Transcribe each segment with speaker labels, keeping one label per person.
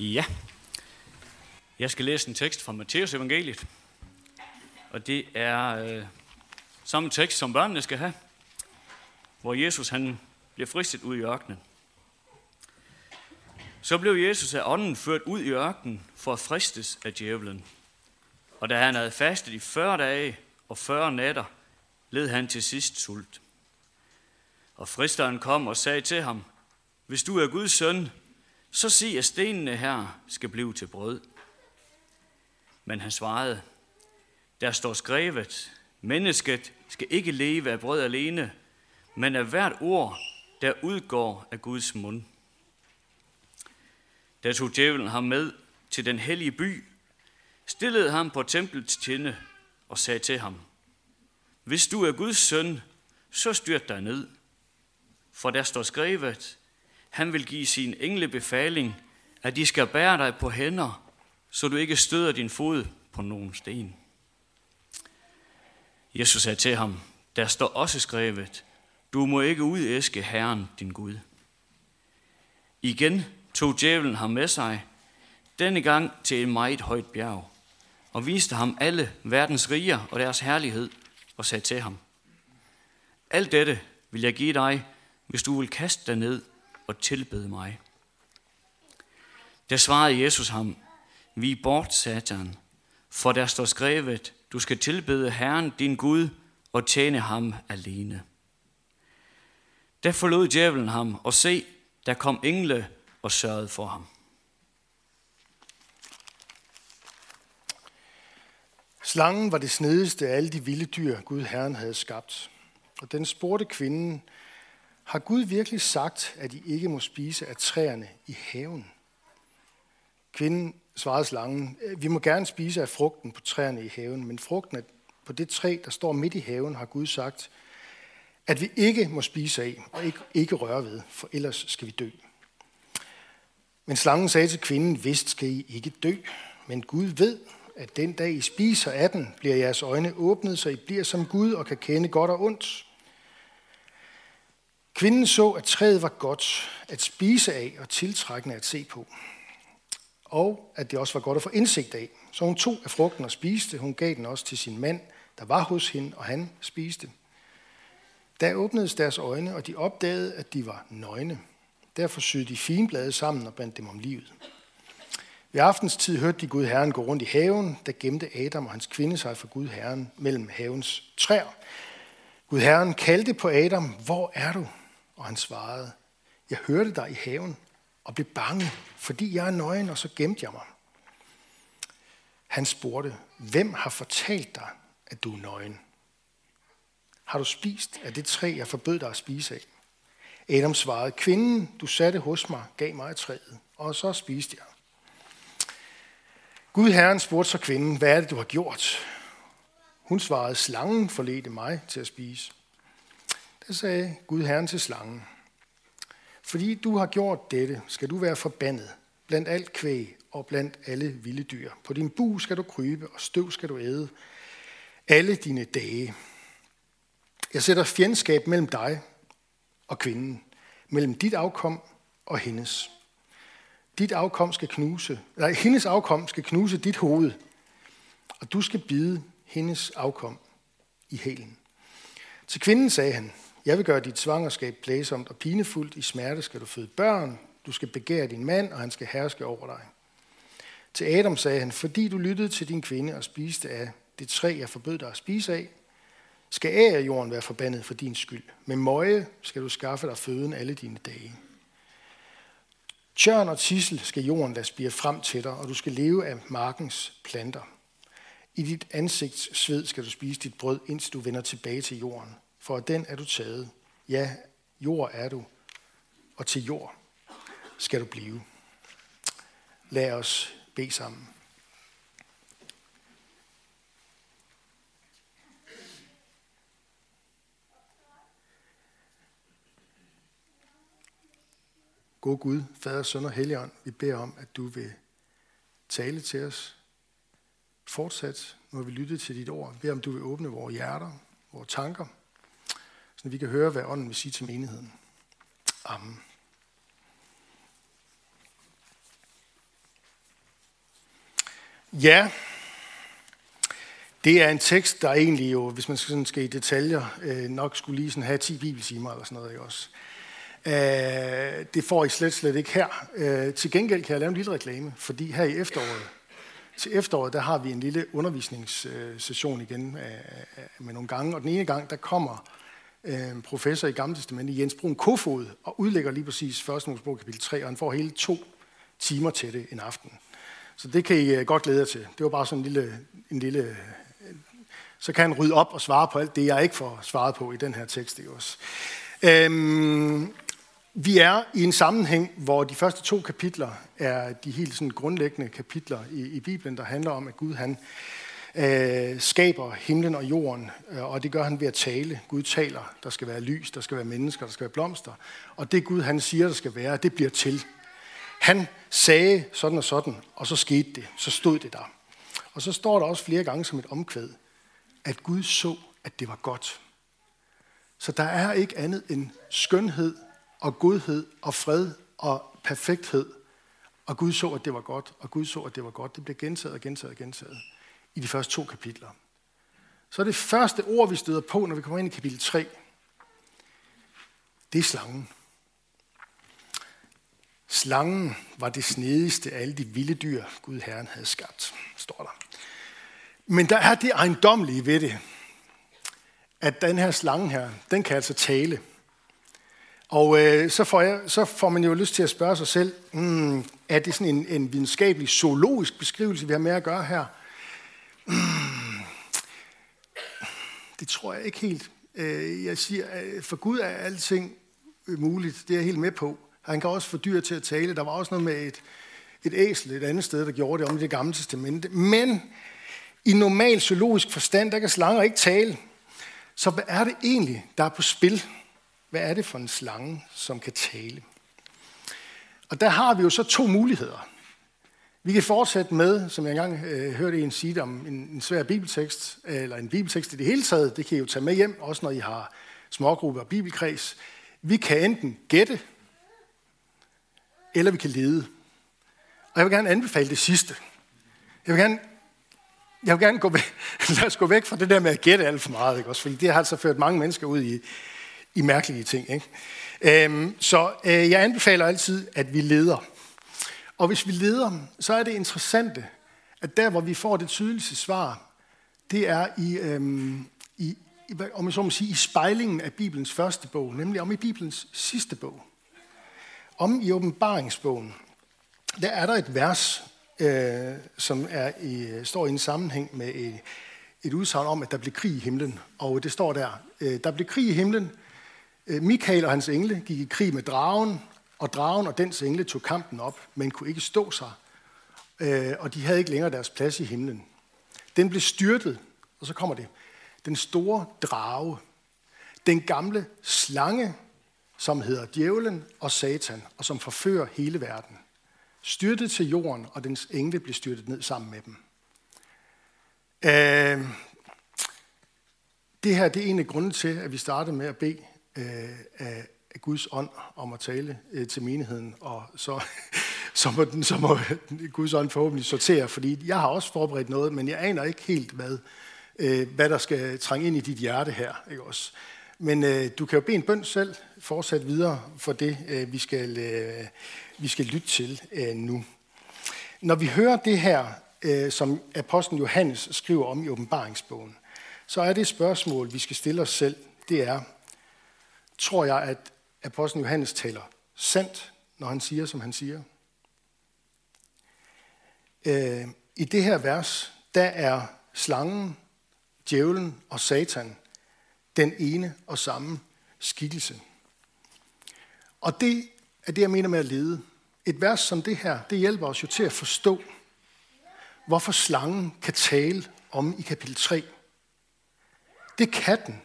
Speaker 1: Ja, jeg skal læse en tekst fra Matteus evangeliet, og det er øh, samme tekst, som børnene skal have, hvor Jesus han bliver fristet ud i ørkenen. Så blev Jesus af ånden ført ud i ørkenen for at fristes af djævlen. Og da han havde fastet i 40 dage og 40 nætter, led han til sidst sult. Og fristeren kom og sagde til ham, hvis du er Guds søn, så sig, at stenene her skal blive til brød. Men han svarede, der står skrevet, mennesket skal ikke leve af brød alene, men af hvert ord, der udgår af Guds mund. Der tog djævlen ham med til den hellige by, stillede ham på templets tinde og sagde til ham, Hvis du er Guds søn, så styrt dig ned. For der står skrevet, han vil give sin engle befaling, at de skal bære dig på hænder, så du ikke støder din fod på nogen sten. Jesus sagde til ham, der står også skrevet, du må ikke udæske Herren din Gud. Igen tog djævlen ham med sig, denne gang til en meget højt bjerg, og viste ham alle verdens riger og deres herlighed, og sagde til ham, Alt dette vil jeg give dig, hvis du vil kaste dig ned og tilbede mig. Der svarede Jesus ham, vi bort, Satan, for der står skrevet, du skal tilbede Herren, din Gud, og tjene ham alene. Der forlod djævlen ham, og se, der kom engle og sørgede for ham.
Speaker 2: Slangen var det snedigste af alle de vilde dyr, Gud Herren havde skabt. Og den spurgte kvinden, har Gud virkelig sagt, at I ikke må spise af træerne i haven? Kvinden svarede slangen, vi må gerne spise af frugten på træerne i haven, men frugten på det træ, der står midt i haven, har Gud sagt, at vi ikke må spise af og ikke, ikke røre ved, for ellers skal vi dø. Men slangen sagde til kvinden, vist skal I ikke dø, men Gud ved, at den dag I spiser af den, bliver jeres øjne åbnet, så I bliver som Gud og kan kende godt og ondt. Kvinden så, at træet var godt at spise af og tiltrækkende at se på. Og at det også var godt at få indsigt af. Så hun tog af frugten og spiste. Hun gav den også til sin mand, der var hos hende, og han spiste. Da åbnedes deres øjne, og de opdagede, at de var nøgne. Derfor syede de finblade sammen og bandt dem om livet. Ved aftens tid hørte de Gud Herren gå rundt i haven, der gemte Adam og hans kvinde sig for Gud Herren mellem havens træer. Gud Herren kaldte på Adam, hvor er du? Og han svarede, jeg hørte dig i haven og blev bange, fordi jeg er nøgen, og så gemte jeg mig. Han spurgte, hvem har fortalt dig, at du er nøgen? Har du spist af det træ, jeg forbød dig at spise af? Adam svarede, kvinden, du satte hos mig, gav mig træet, og så spiste jeg. Gud Herren spurgte så kvinden, hvad er det, du har gjort? Hun svarede, slangen forledte mig til at spise. Der sagde Gud Herren til slangen, fordi du har gjort dette, skal du være forbandet blandt alt kvæg og blandt alle vilde dyr. På din bu skal du krybe, og støv skal du æde alle dine dage. Jeg sætter fjendskab mellem dig og kvinden, mellem dit afkom og hendes. Dit afkom skal knuse, nej, hendes afkom skal knuse dit hoved, og du skal bide hendes afkom i hælen. Til kvinden sagde han, jeg vil gøre dit svangerskab plæsomt og pinefuldt. I smerte skal du føde børn. Du skal begære din mand, og han skal herske over dig. Til Adam sagde han, fordi du lyttede til din kvinde og spiste af det træ, jeg forbød dig at spise af, skal af af jorden være forbandet for din skyld. Med møje skal du skaffe dig føden alle dine dage. Tjørn og tissel skal jorden lade spire frem til dig, og du skal leve af markens planter. I dit ansigts sved skal du spise dit brød, indtil du vender tilbage til jorden for af den er du taget. Ja, jord er du, og til jord skal du blive. Lad os bede sammen. God Gud, Fader, Søn og Helligånd, vi beder om, at du vil tale til os fortsat, når vi lytter til dit ord. Vi beder om, du vil åbne vores hjerter, vores tanker, så vi kan høre, hvad ånden vil sige til menigheden. Amen. Ja, det er en tekst, der egentlig jo, hvis man sådan skal i detaljer, øh, nok skulle lige sådan have 10 bibeltimer eller sådan noget, ikke også? Øh, det får I slet, slet ikke her. Øh, til gengæld kan jeg lave en lille reklame, fordi her i efteråret, til efteråret, der har vi en lille undervisningssession igen øh, øh, med nogle gange, og den ene gang, der kommer Øh, professor i Gamle Testamentet, Jens Brun Kofod, og udlægger lige præcis 1. Mosebog kapitel 3, og han får hele to timer til det en aften. Så det kan I øh, godt glæde jer til. Det var bare sådan en lille, en lille øh, så kan han rydde op og svare på alt det, jeg ikke får svaret på i den her tekst. i også? Øhm, vi er i en sammenhæng, hvor de første to kapitler er de helt sådan grundlæggende kapitler i, i Bibelen, der handler om, at Gud han øh, skaber himlen og jorden, øh, og det gør han ved at tale. Gud taler, der skal være lys, der skal være mennesker, der skal være blomster, og det Gud han siger, der skal være, det bliver til. Han sagde sådan og sådan, og så skete det, så stod det der. Og så står der også flere gange som et omkvæd, at Gud så, at det var godt. Så der er ikke andet end skønhed og godhed og fred og perfekthed. Og Gud så, at det var godt, og Gud så, at det var godt. Det bliver gentaget og gentaget og gentaget i de første to kapitler. Så er det første ord, vi støder på, når vi kommer ind i kapitel 3, det er slangen. Slangen var det snedigste af alle de vilde dyr, Gud Herren havde skabt, står der. Men der er det ejendomlige ved det, at den her slange her, den kan altså tale. Og øh, så, får jeg, så får man jo lyst til at spørge sig selv, mm, er det sådan en, en videnskabelig, zoologisk beskrivelse, vi har med at gøre her? Hmm. Det tror jeg ikke helt. Øh, jeg siger, for Gud er alting muligt, det er jeg helt med på. Han kan også få dyr til at tale. Der var også noget med et, et æsel et andet sted, der gjorde det om det gamle testamente. Men i normal zoologisk forstand, der kan slanger ikke tale. Så hvad er det egentlig, der er på spil? Hvad er det for en slange, som kan tale? Og der har vi jo så to muligheder. Vi kan fortsætte med, som jeg engang øh, hørte en sige om en, en svær bibeltekst, eller en bibeltekst i det hele taget, det kan I jo tage med hjem, også når I har smågrupper og bibelkreds. Vi kan enten gætte, eller vi kan lede. Og jeg vil gerne anbefale det sidste. Jeg vil gerne jeg vil gerne gå væk, lad os gå væk fra det der med at gætte alt for meget, ikke? Også, fordi det har altså ført mange mennesker ud i, i mærkelige ting. Ikke? Øhm, så øh, jeg anbefaler altid, at vi leder. Og hvis vi leder, så er det interessante, at der, hvor vi får det tydeligste svar, det er i, øhm, i, om jeg så må sige, i spejlingen af Bibelens første bog, nemlig om i Bibelens sidste bog. Om i åbenbaringsbogen, der er der et vers, øh, som er i, står i en sammenhæng med et, et udsagn om, at der blev krig i himlen. Og det står der, øh, der blev krig i himlen. Mikael Michael og hans engle gik i krig med dragen, og dragen og dens engle tog kampen op, men kunne ikke stå sig. Øh, og de havde ikke længere deres plads i himlen. Den blev styrtet, og så kommer det. Den store drage, den gamle slange, som hedder djævlen og satan, og som forfører hele verden styrtet til jorden, og dens engle blev styrtet ned sammen med dem. Øh, det her det er en af grunden til, at vi startede med at bede øh, af, Guds ånd om at tale øh, til menigheden, og så, så, må den, så må Guds ånd forhåbentlig sortere, fordi jeg har også forberedt noget, men jeg aner ikke helt, hvad, øh, hvad der skal trænge ind i dit hjerte her. Ikke også? Men øh, du kan jo bede en bøn selv, fortsat videre for det, øh, vi, skal, øh, vi skal lytte til øh, nu. Når vi hører det her, øh, som apostlen Johannes skriver om i åbenbaringsbogen, så er det spørgsmål, vi skal stille os selv, det er, tror jeg, at apostlen Johannes taler sandt, når han siger, som han siger? Øh, I det her vers, der er slangen, djævlen og satan den ene og samme skikkelse. Og det er det, jeg mener med at lede. Et vers som det her, det hjælper os jo til at forstå, hvorfor slangen kan tale om i kapitel 3. Det kan den,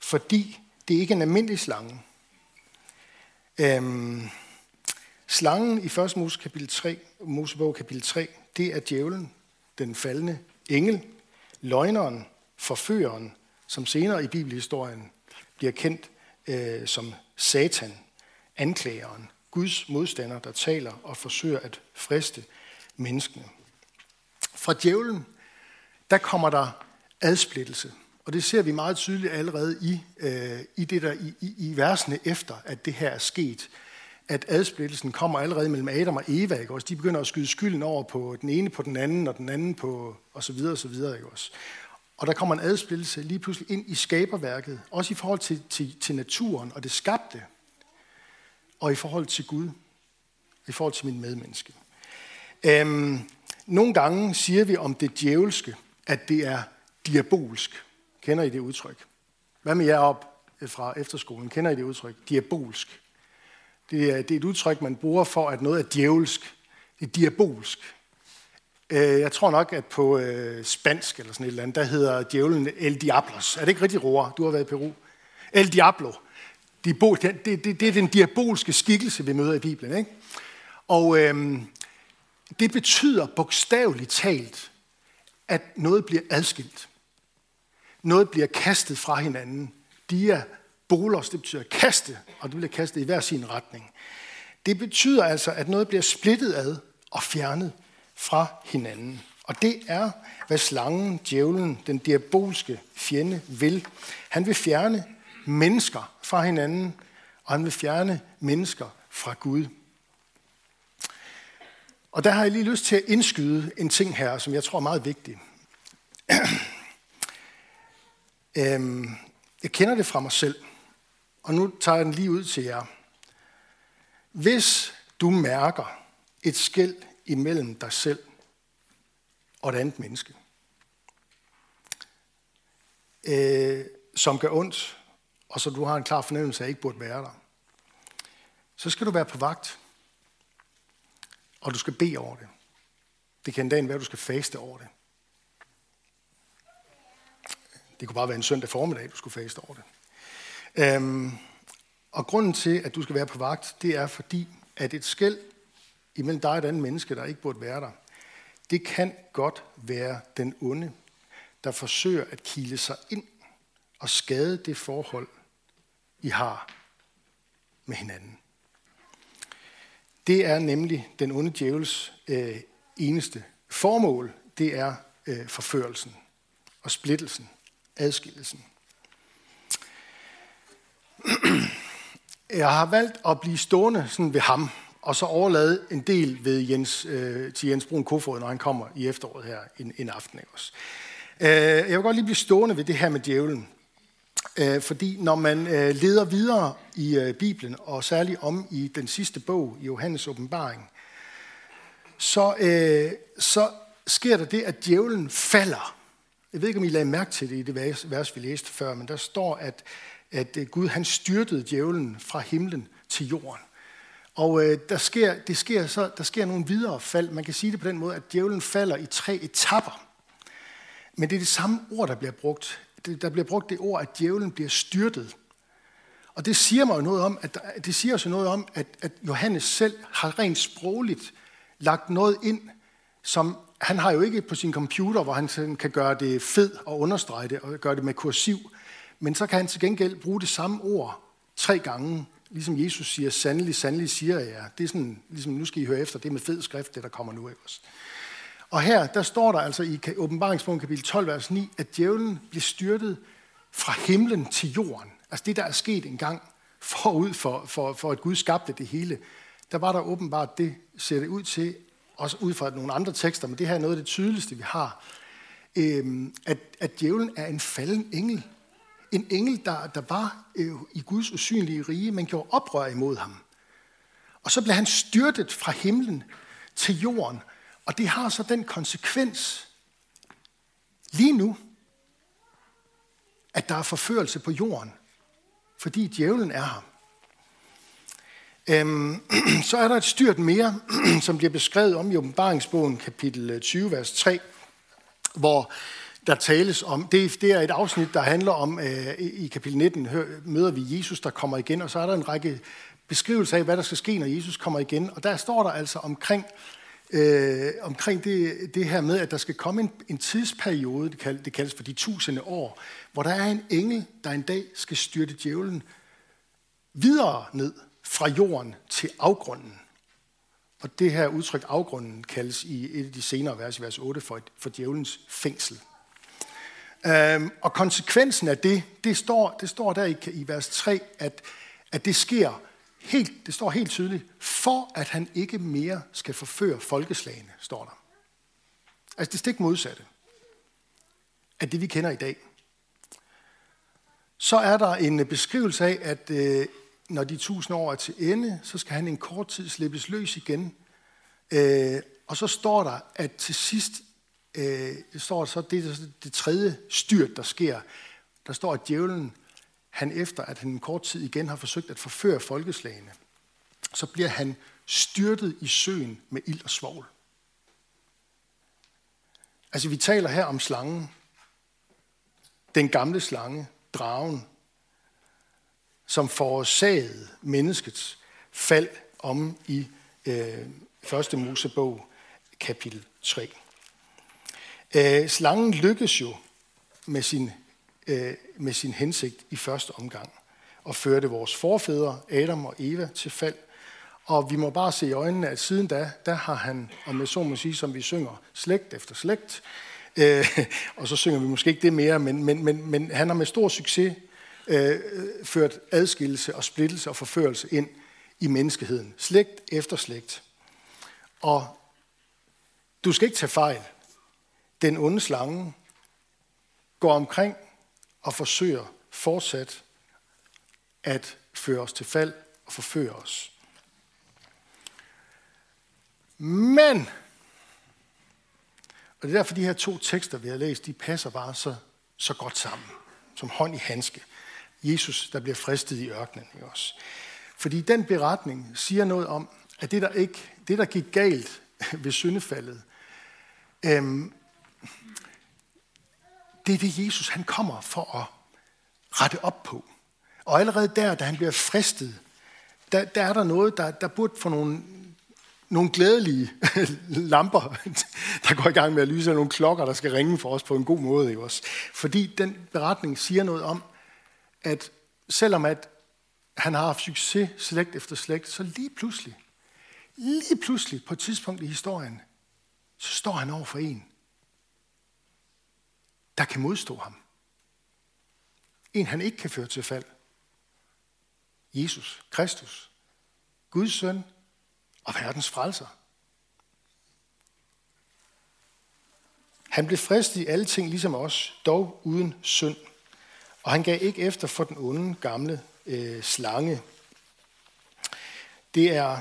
Speaker 2: fordi det ikke er en almindelig slange. Øhm, slangen i 1. Mose kapitel 3, Mosebog kapitel 3, det er djævlen, den faldende engel, løgneren, forføreren, som senere i bibelhistorien bliver kendt øh, som Satan, anklageren, Guds modstander, der taler og forsøger at friste menneskene. fra djævlen, der kommer der adsplittelse. Og det ser vi meget tydeligt allerede i, øh, i, det der, i, i, i versene efter, at det her er sket. At adsplittelsen kommer allerede mellem Adam og Eva. Ikke også? De begynder at skyde skylden over på den ene på den anden, og den anden på, og så videre, og så videre. Ikke også? Og der kommer en adsplittelse lige pludselig ind i skaberværket, også i forhold til, til, til naturen og det skabte, og i forhold til Gud, i forhold til min medmenneske. Øhm, nogle gange siger vi om det djævelske, at det er diabolsk. Kender I det udtryk? Hvad med jer op fra efterskolen? Kender I det udtryk? Diabolsk. Det er, det er et udtryk, man bruger for, at noget er djævelsk. Det er diabolsk. Øh, jeg tror nok, at på øh, spansk eller sådan et eller andet, der hedder djævlen El Diablos. Er det ikke rigtig, roer? Du har været i Peru. El Diablo. Det, det, det, det er den diabolske skikkelse, vi møder i Bibelen. Ikke? Og øhm, det betyder bogstaveligt talt, at noget bliver adskilt. Noget bliver kastet fra hinanden. Dia bolos, det betyder kaste, og det bliver kastet i hver sin retning. Det betyder altså, at noget bliver splittet ad og fjernet fra hinanden. Og det er, hvad slangen, djævlen, den diabolske fjende vil. Han vil fjerne mennesker fra hinanden, og han vil fjerne mennesker fra Gud. Og der har jeg lige lyst til at indskyde en ting her, som jeg tror er meget vigtig. Øhm, jeg kender det fra mig selv, og nu tager jeg den lige ud til jer. Hvis du mærker et skæld imellem dig selv og et andet menneske, øh, som gør ondt, og så du har en klar fornemmelse af, at ikke burde være der, så skal du være på vagt, og du skal bede over det. Det kan endda være, at du skal faste over det. Det kunne bare være en søndag formiddag, du skulle faste over det. Øhm, og grunden til, at du skal være på vagt, det er fordi, at et skæld imellem dig og et andet menneske, der ikke burde være der, det kan godt være den onde, der forsøger at kile sig ind og skade det forhold, I har med hinanden. Det er nemlig den onde djævels øh, eneste formål. Det er øh, forførelsen og splittelsen, adskillelsen. Jeg har valgt at blive stående sådan ved ham, og så overlade en del ved Jens, øh, til Jens Brun Kofod, når han kommer i efteråret her en, en aften. Ikke også? Øh, jeg vil godt lige blive stående ved det her med djævlen. Øh, fordi når man øh, leder videre i øh, Bibelen, og særligt om i den sidste bog, i Johannes åbenbaring, så, øh, så sker der det, at djævlen falder. Jeg ved ikke, om I lagde mærke til det i det vers, vi læste før, men der står, at, at øh, Gud han styrtede djævlen fra himlen til jorden. Og øh, der, sker, det sker så, der sker nogle videre fald. Man kan sige det på den måde, at djævlen falder i tre etapper. Men det er det samme ord, der bliver brugt. Der bliver brugt det ord, at djævlen bliver styrtet. Og det siger mig jo noget om, at det siger også noget om, at, at Johannes selv har rent sprogligt lagt noget ind, som han har jo ikke på sin computer, hvor han kan gøre det fed og understrege det og gøre det med kursiv. Men så kan han til gengæld bruge det samme ord tre gange ligesom Jesus siger, sandelig, sandelig siger jeg. Det er sådan, ligesom nu skal I høre efter, det med fed skrift, det der kommer nu. Ikke os. Og her, der står der altså i åbenbaringsbogen kapitel 12, vers 9, at djævlen bliver styrtet fra himlen til jorden. Altså det, der er sket engang forud for, for, for at Gud skabte det hele, der var der åbenbart, det ser det ud til, også ud fra nogle andre tekster, men det her er noget af det tydeligste, vi har, øhm, at, at djævlen er en falden engel, en engel, der, der var øh, i Guds usynlige rige, men gjorde oprør imod ham. Og så blev han styrtet fra himlen til jorden. Og det har så den konsekvens lige nu, at der er forførelse på jorden, fordi djævlen er her. Øhm, så er der et styrt mere, som bliver beskrevet om i åbenbaringsbogen kapitel øh, 20, vers 3, hvor der tales om. Det, det er et afsnit, der handler om, øh, i kapitel 19 hør, møder vi Jesus, der kommer igen, og så er der en række beskrivelser af, hvad der skal ske, når Jesus kommer igen. Og der står der altså omkring, øh, omkring det, det her med, at der skal komme en, en tidsperiode, det, kald, det kaldes for de tusinde år, hvor der er en engel, der en dag skal styrte djævlen videre ned fra jorden til afgrunden. Og det her udtryk afgrunden kaldes i et af de senere vers, i vers 8, for, for djævelens fængsel. Øhm, og konsekvensen af det, det står, det står der i, i vers 3, at, at det sker helt, det står helt tydeligt, for at han ikke mere skal forføre folkeslagene, står der. Altså det stik modsatte af det, vi kender i dag. Så er der en beskrivelse af, at øh, når de tusind år er til ende, så skal han en kort tid slippes løs igen. Øh, og så står der, at til sidst, øh, det står så, det det tredje styrt, der sker. Der står, at djævlen, han efter, at han en kort tid igen har forsøgt at forføre folkeslagene, så bliver han styrtet i søen med ild og svovl. Altså, vi taler her om slangen. Den gamle slange, dragen, som forårsagede menneskets fald om i øh, 1. Mosebog kapitel 3. Øh, slangen lykkes jo med sin, øh, med sin hensigt i første omgang og førte vores forfædre, Adam og Eva, til fald. Og vi må bare se i øjnene, at siden da, der har han, og med så må sige, som vi synger, slægt efter slægt, øh, og så synger vi måske ikke det mere, men, men, men, men han har med stor succes øh, ført adskillelse og splittelse og forførelse ind i menneskeheden. Slægt efter slægt. Og du skal ikke tage fejl. Den onde slange går omkring og forsøger fortsat at føre os til fald og forføre os. Men, og det er derfor, de her to tekster, vi har læst, de passer bare så, så godt sammen, som hånd i handske. Jesus, der bliver fristet i ørkenen. Ikke også? Fordi den beretning siger noget om, at det, der, ikke, det, der gik galt ved syndefaldet, øhm, det er det, Jesus han kommer for at rette op på. Og allerede der, da han bliver fristet, der, der er der noget, der, der burde få nogle, nogle glædelige lamper, der går i gang med at lyse, og nogle klokker, der skal ringe for os på en god måde. Ikke også? Fordi den beretning siger noget om, at selvom at han har haft succes slægt efter slægt, så lige pludselig, lige pludselig på et tidspunkt i historien, så står han over for en, der kan modstå ham. En, han ikke kan føre til fald. Jesus, Kristus, Guds søn og verdens frelser. Han blev fristet i alle ting, ligesom os, dog uden synd. Og han gav ikke efter for den onde gamle øh, slange. Det er,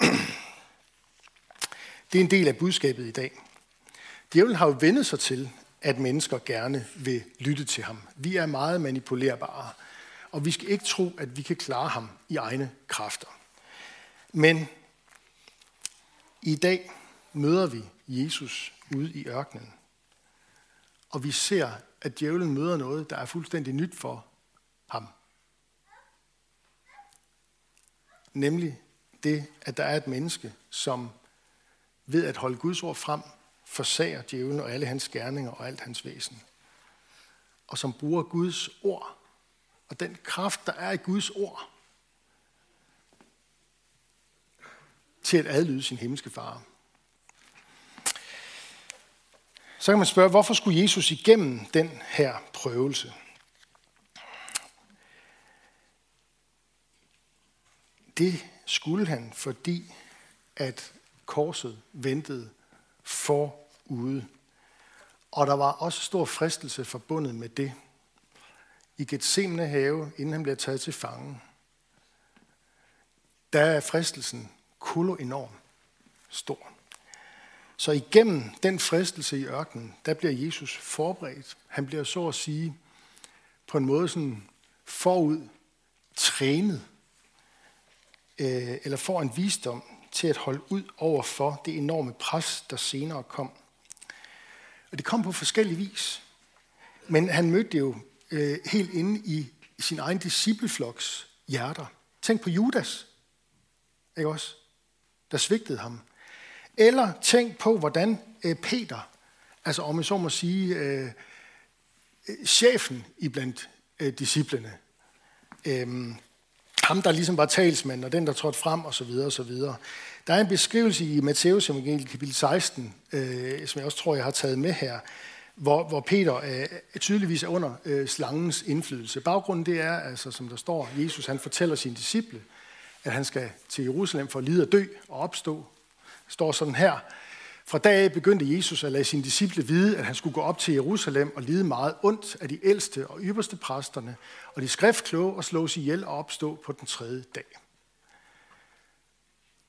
Speaker 2: det er en del af budskabet i dag. Djævlen har jo vendet sig til, at mennesker gerne vil lytte til ham. Vi er meget manipulerbare, og vi skal ikke tro, at vi kan klare ham i egne kræfter. Men i dag møder vi Jesus ude i ørkenen, og vi ser at djævlen møder noget, der er fuldstændig nyt for ham. Nemlig det, at der er et menneske, som ved at holde Guds ord frem, forsager djævlen og alle hans gerninger og alt hans væsen. Og som bruger Guds ord og den kraft, der er i Guds ord, til at adlyde sin himmelske far. Så kan man spørge, hvorfor skulle Jesus igennem den her prøvelse? Det skulle han, fordi at korset ventede forude. Og der var også stor fristelse forbundet med det. I Gethsemane have, inden han bliver taget til fange, der er fristelsen kulo enorm stor. Så igennem den fristelse i ørkenen, der bliver Jesus forberedt. Han bliver så at sige på en måde sådan forud trænet, øh, eller får en visdom til at holde ud over for det enorme pres, der senere kom. Og det kom på forskellige vis. Men han mødte jo øh, helt inde i sin egen disciplefloks hjerter. Tænk på Judas, ikke også? Der svigtede ham. Eller tænk på, hvordan øh, Peter, altså om jeg så må sige, øh, øh chefen i blandt øh, disciplene, øh, ham der ligesom var talsmand, og den der trådte frem, og så videre, og så videre. Der er en beskrivelse i Matteus evangeliet kapitel 16, øh, som jeg også tror, jeg har taget med her, hvor, hvor Peter øh, tydeligvis er under øh, slangens indflydelse. Baggrunden det er, altså, som der står, Jesus han fortæller sine disciple, at han skal til Jerusalem for at lide og dø og opstå. Står sådan her, fra dag af begyndte Jesus at lade sine disciple vide, at han skulle gå op til Jerusalem og lide meget ondt af de ældste og ypperste præsterne, og de skriftkloge og slås ihjel og opstå på den tredje dag.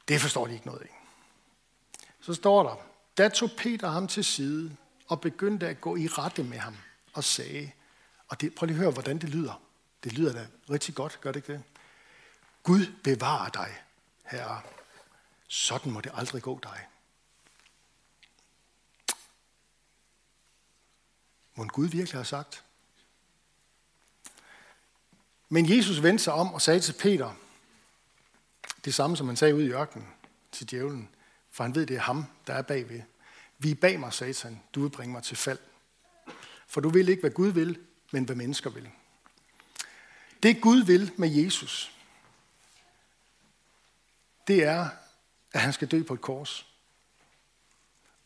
Speaker 2: Det forstår de ikke noget af. Så står der, da tog Peter ham til side og begyndte at gå i rette med ham og sagde, og det, prøv lige at høre, hvordan det lyder. Det lyder da rigtig godt, gør det ikke det? Gud bevarer dig, herre. Sådan må det aldrig gå dig. Må Gud virkelig have sagt? Men Jesus vendte sig om og sagde til Peter, det samme som han sagde ud i ørkenen til djævlen, for han ved, det er ham, der er bagved. Vi er bag mig, satan, du vil bringe mig til fald. For du vil ikke, hvad Gud vil, men hvad mennesker vil. Det Gud vil med Jesus, det er, at han skal dø på et kors.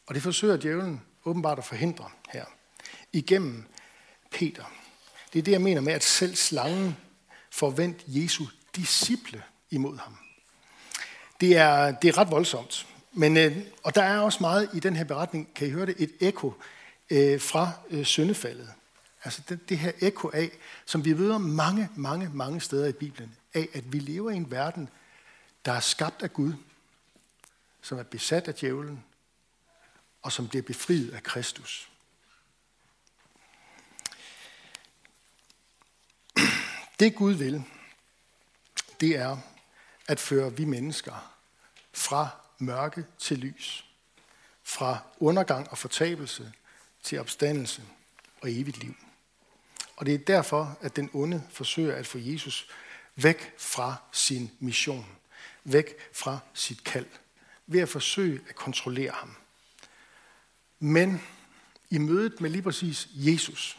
Speaker 2: Og det forsøger djævlen åbenbart at forhindre her igennem Peter. Det er det, jeg mener med, at selv slangen forvent Jesu disciple imod ham. Det er, det er ret voldsomt. Men, øh, og der er også meget i den her beretning, kan I høre det, et ekko øh, fra øh, syndefaldet. Altså det, det her ekko af, som vi møder mange, mange, mange steder i Bibelen, af at vi lever i en verden, der er skabt af Gud, som er besat af djævlen, og som bliver befriet af Kristus. Det Gud vil, det er at føre vi mennesker fra mørke til lys, fra undergang og fortabelse til opstandelse og evigt liv. Og det er derfor, at den onde forsøger at få Jesus væk fra sin mission, væk fra sit kald, ved at forsøge at kontrollere ham. Men i mødet med lige præcis Jesus,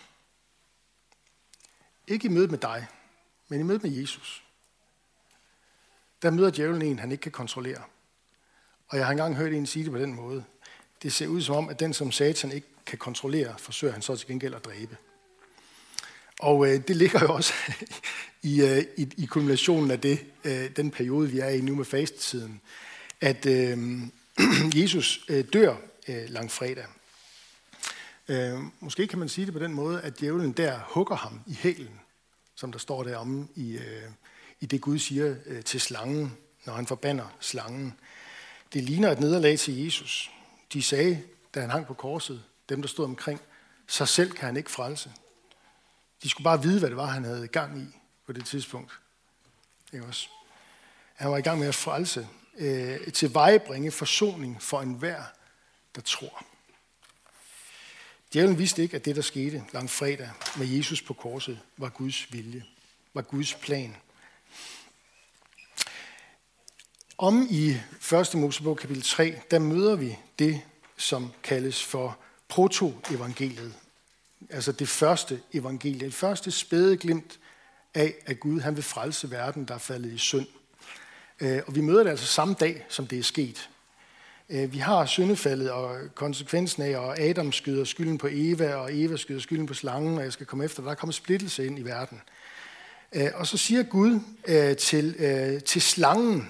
Speaker 2: ikke i mødet med dig, men i mødet med Jesus, der møder djævlen en, han ikke kan kontrollere. Og jeg har engang hørt en sige det på den måde. Det ser ud som om, at den, som satan ikke kan kontrollere, forsøger han så til gengæld at dræbe. Og øh, det ligger jo også i, øh, i, i kulminationen af det, øh, den periode, vi er i nu med fastetiden, at øh, Jesus øh, dør øh, langfredag. Øh, måske kan man sige det på den måde, at djævlen der hugger ham i hælen, som der står deromme i, øh, i det Gud siger øh, til slangen, når han forbander slangen. Det ligner et nederlag til Jesus. De sagde, da han hang på korset, dem der stod omkring, sig selv kan han ikke frelse. De skulle bare vide, hvad det var, han havde gang i på det tidspunkt. Ikke også? Han var i gang med at frelse, øh, til vejebringe forsoning for enhver, der tror. Djævlen vidste ikke, at det, der skete lang fredag med Jesus på korset, var Guds vilje, var Guds plan. Om i 1. Mosebog kapitel 3, der møder vi det, som kaldes for protoevangeliet. Altså det første evangelie, det første spæde glimt af, at Gud han vil frelse verden, der er faldet i synd. Øh, og vi møder det altså samme dag, som det er sket. Øh, vi har syndefaldet og konsekvensen af, og Adam skyder skylden på Eva, og Eva skyder skylden på slangen, og jeg skal komme efter, der er kommet splittelse ind i verden. Øh, og så siger Gud øh, til, til slangen,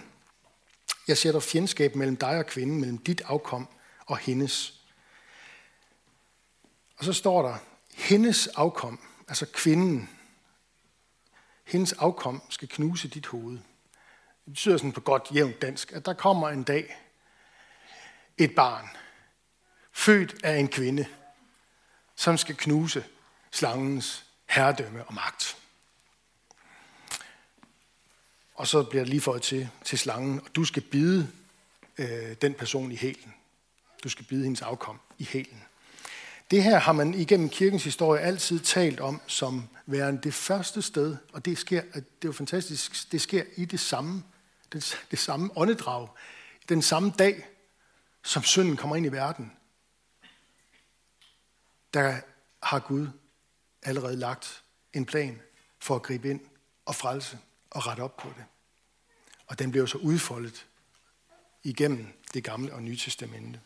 Speaker 2: jeg sætter fjendskab mellem dig og kvinden, mellem dit afkom og hendes. Og så står der, hendes afkom, altså kvinden, hendes afkom skal knuse dit hoved. Det betyder sådan på godt jævnt dansk, at der kommer en dag et barn, født af en kvinde, som skal knuse slangens herredømme og magt. Og så bliver det lige fået til, til slangen, og du skal bide øh, den person i hælen. Du skal bide hendes afkom i hælen. Det her har man igennem kirkens historie altid talt om som værende det første sted, og det sker, det er jo fantastisk, det sker i det samme, det, det samme åndedrag, den samme dag, som synden kommer ind i verden. Der har Gud allerede lagt en plan for at gribe ind og frelse og rette op på det. Og den bliver så udfoldet igennem det gamle og nye testamente.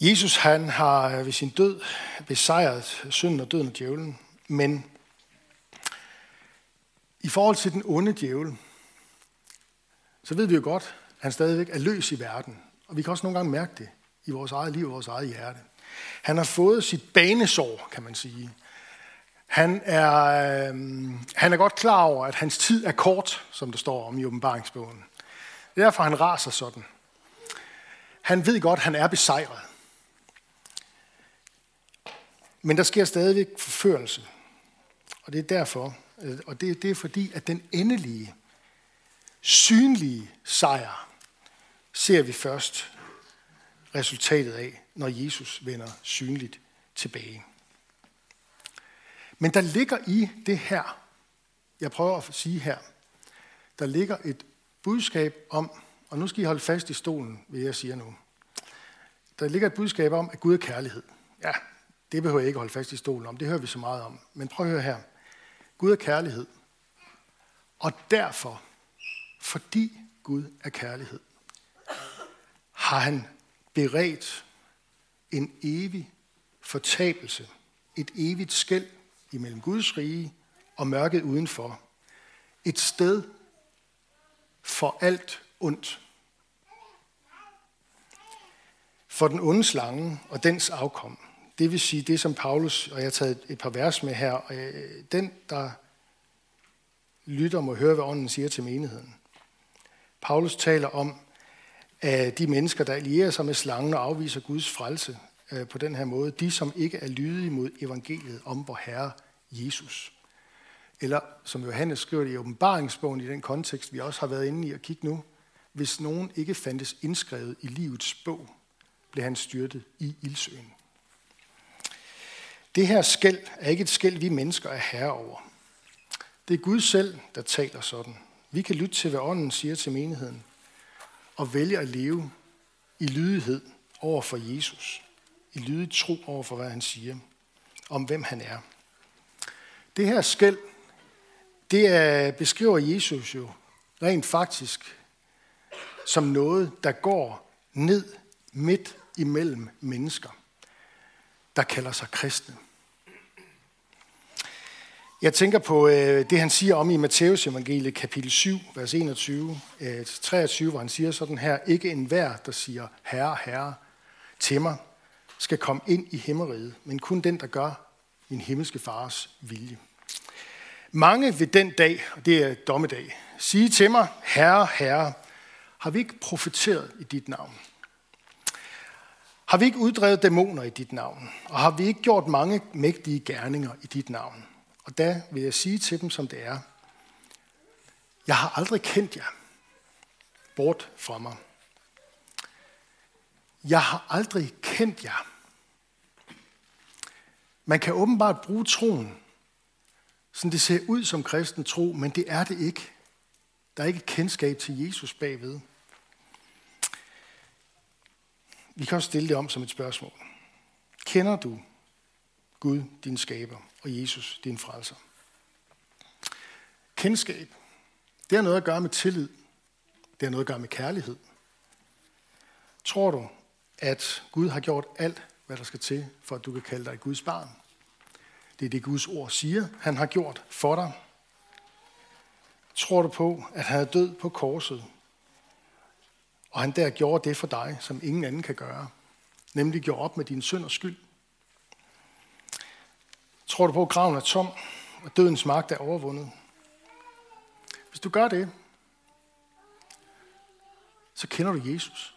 Speaker 2: Jesus han har ved sin død besejret synden og døden og djævlen, men i forhold til den onde djævel, så ved vi jo godt, at han stadigvæk er løs i verden. Og vi kan også nogle gange mærke det i vores eget liv og vores eget hjerte. Han har fået sit banesår, kan man sige. Han er, øh, han er godt klar over, at hans tid er kort, som der står om i åbenbaringsbogen. Det er derfor, han raser sådan. Han ved godt, at han er besejret. Men der sker stadigvæk forførelse. Og det er derfor, Øh, og det, det er fordi, at den endelige, synlige sejr ser vi først resultatet af, når Jesus vender synligt tilbage. Men der ligger i det her, jeg prøver at sige her, der ligger et budskab om, og nu skal I holde fast i stolen, vil jeg sige nu. Der ligger et budskab om, at Gud er kærlighed. Ja, det behøver jeg ikke holde fast i stolen om, det hører vi så meget om. Men prøv at høre her. Gud er kærlighed. Og derfor, fordi Gud er kærlighed, har han beredt en evig fortabelse, et evigt skæld imellem Guds rige og mørket udenfor. Et sted for alt ondt. For den onde slange og dens afkom. Det vil sige det, som Paulus, og jeg har taget et par vers med her, øh, den, der lytter, må høre, hvad ånden siger til menigheden. Paulus taler om, at de mennesker, der allierer sig med slangen og afviser Guds frelse øh, på den her måde, de som ikke er lydige mod evangeliet om vor Herre Jesus. Eller som Johannes skriver det i åbenbaringsbogen i den kontekst, vi også har været inde i at kigge nu, hvis nogen ikke fandtes indskrevet i livets bog, blev han styrtet i ildsøen. Det her skæld er ikke et skæld, vi mennesker er herre over. Det er Gud selv, der taler sådan. Vi kan lytte til, hvad ånden siger til menigheden, og vælge at leve i lydighed over for Jesus. I lydig tro over for, hvad han siger, om hvem han er. Det her skæld, det er, beskriver Jesus jo rent faktisk som noget, der går ned midt imellem mennesker, der kalder sig kristne. Jeg tænker på øh, det, han siger om i Matteus evangeliet kapitel 7, vers 21 øh, 23, hvor han siger sådan her, ikke enhver, der siger, herre, herre, til mig, skal komme ind i himmeriget, men kun den, der gør min himmelske fars vilje. Mange ved den dag, og det er dommedag, sige til mig, herre, herre, har vi ikke profeteret i dit navn? Har vi ikke uddrevet dæmoner i dit navn? Og har vi ikke gjort mange mægtige gerninger i dit navn? Og da vil jeg sige til dem, som det er. Jeg har aldrig kendt jer. Bort fra mig. Jeg har aldrig kendt jer. Man kan åbenbart bruge troen, sådan det ser ud som kristen tro, men det er det ikke. Der er ikke et kendskab til Jesus bagved. Vi kan også stille det om som et spørgsmål. Kender du Gud, din skaber, og Jesus, din frelser. Kendskab, det har noget at gøre med tillid. Det har noget at gøre med kærlighed. Tror du, at Gud har gjort alt, hvad der skal til, for at du kan kalde dig Guds barn? Det er det, Guds ord siger, han har gjort for dig. Tror du på, at han er død på korset, og han der gjorde det for dig, som ingen anden kan gøre, nemlig gjorde op med din synd og skyld? Tror du på, at graven er tom, og dødens magt er overvundet? Hvis du gør det, så kender du Jesus.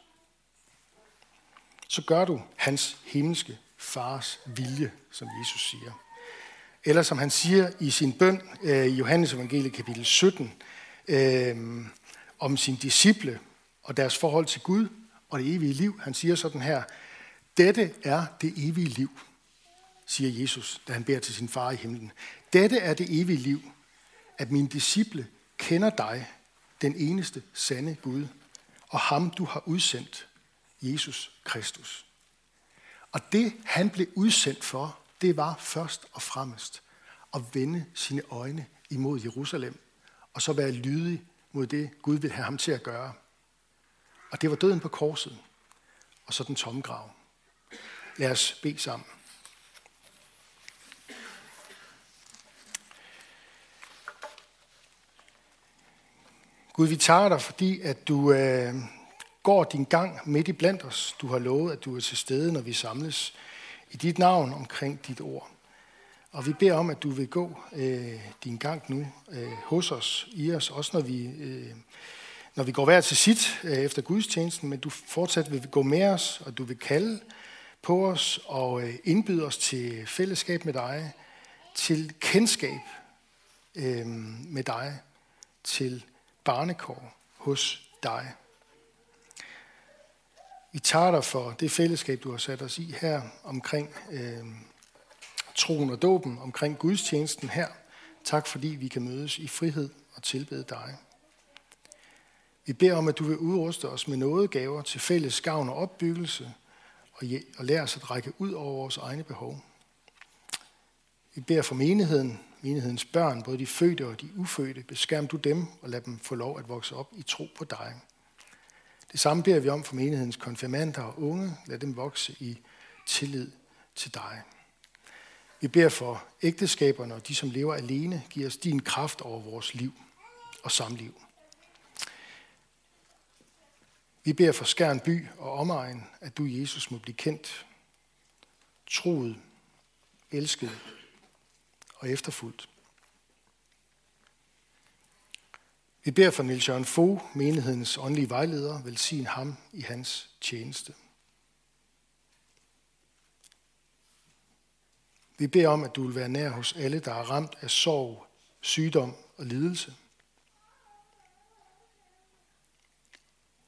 Speaker 2: Så gør du hans himmelske fars vilje, som Jesus siger. Eller som han siger i sin bøn øh, i Johannes evangelie kapitel 17, øh, om sin disciple og deres forhold til Gud og det evige liv. Han siger sådan her, dette er det evige liv siger Jesus, da han beder til sin far i himlen. Dette er det evige liv, at mine disciple kender dig, den eneste sande Gud, og ham du har udsendt, Jesus Kristus. Og det han blev udsendt for, det var først og fremmest at vende sine øjne imod Jerusalem, og så være lydig mod det, Gud vil have ham til at gøre. Og det var døden på korset, og så den tomme grav. Lad os bede sammen. Gud, vi tager dig, fordi at du øh, går din gang midt i blandt os. Du har lovet, at du er til stede, når vi samles i dit navn omkring dit ord. Og vi beder om, at du vil gå øh, din gang nu øh, hos os, i os, også når vi, øh, når vi går hver til sit øh, efter gudstjenesten, men du fortsat vil gå med os, og du vil kalde på os og øh, indbyde os til fællesskab med dig, til kendskab øh, med dig, til barnekår hos dig. Vi tager dig for det fællesskab, du har sat os i her omkring øh, troen og dåben, omkring gudstjenesten her. Tak fordi vi kan mødes i frihed og tilbede dig. Vi beder om, at du vil udruste os med nådegaver til fælles gavn og opbyggelse, og lære os at række ud over vores egne behov. Vi beder for menigheden, menighedens børn, både de fødte og de ufødte. Beskærm du dem og lad dem få lov at vokse op i tro på dig. Det samme beder vi om for menighedens konfirmander og unge. Lad dem vokse i tillid til dig. Vi beder for ægteskaberne og de, som lever alene. Giv os din kraft over vores liv og samliv. Vi beder for Skærn by og omegn, at du, Jesus, må blive kendt, troet, elsket og efterfuldt. Vi beder for Nils Jørgen Fogh, menighedens åndelige vejleder, velsign ham i hans tjeneste. Vi beder om, at du vil være nær hos alle, der er ramt af sorg, sygdom og lidelse.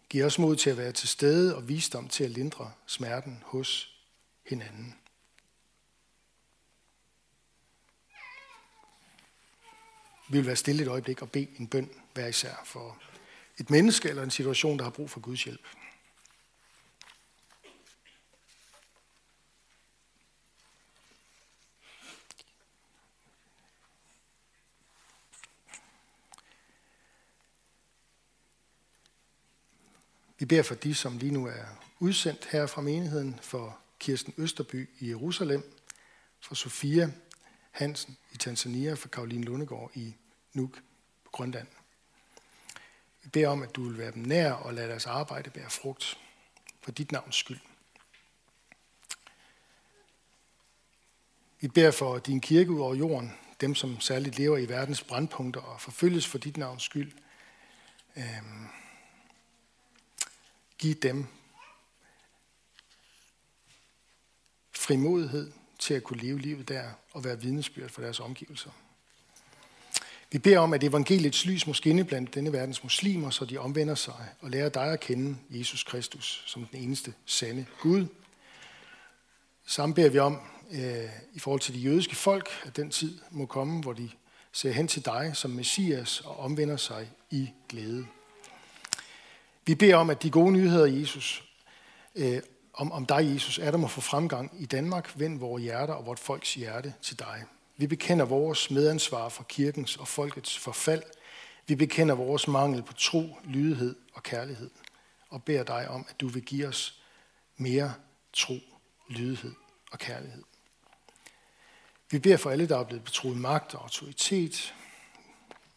Speaker 2: Giv os mod til at være til stede og visdom til at lindre smerten hos hinanden. Vi vil være stille et øjeblik og bede en bøn hver især for et menneske eller en situation, der har brug for Guds hjælp. Vi beder for de, som lige nu er udsendt her fra menigheden, for Kirsten Østerby i Jerusalem, for Sofia Hansen i Tanzania, for Karoline Lundegård i Nuuk på Grønland. Vi beder om, at du vil være dem nær og lade deres arbejde bære frugt for dit navns skyld. Vi beder for din kirke ud over jorden, dem som særligt lever i verdens brandpunkter og forfølges for dit navns skyld. Øhm, Giv dem frimodighed til at kunne leve livet der og være vidnesbyrd for deres omgivelser. Vi beder om, at evangeliets lys må skinne blandt denne verdens muslimer, så de omvender sig og lærer dig at kende Jesus Kristus som den eneste sande Gud. Samme beder vi om øh, i forhold til de jødiske folk, at den tid må komme, hvor de ser hen til dig som Messias og omvender sig i glæde. Vi beder om, at de gode nyheder, Jesus, øh, om, om dig, Jesus, er der må få fremgang i Danmark. Vend vores hjerter og vort folks hjerte til dig. Vi bekender vores medansvar for kirkens og folkets forfald. Vi bekender vores mangel på tro, lydighed og kærlighed. Og beder dig om, at du vil give os mere tro, lydighed og kærlighed. Vi beder for alle, der er blevet betroet magt og autoritet.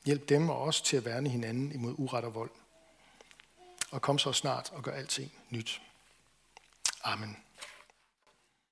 Speaker 2: Hjælp dem og os til at værne hinanden imod uret og vold og kom så snart og gør alting nyt. Amen.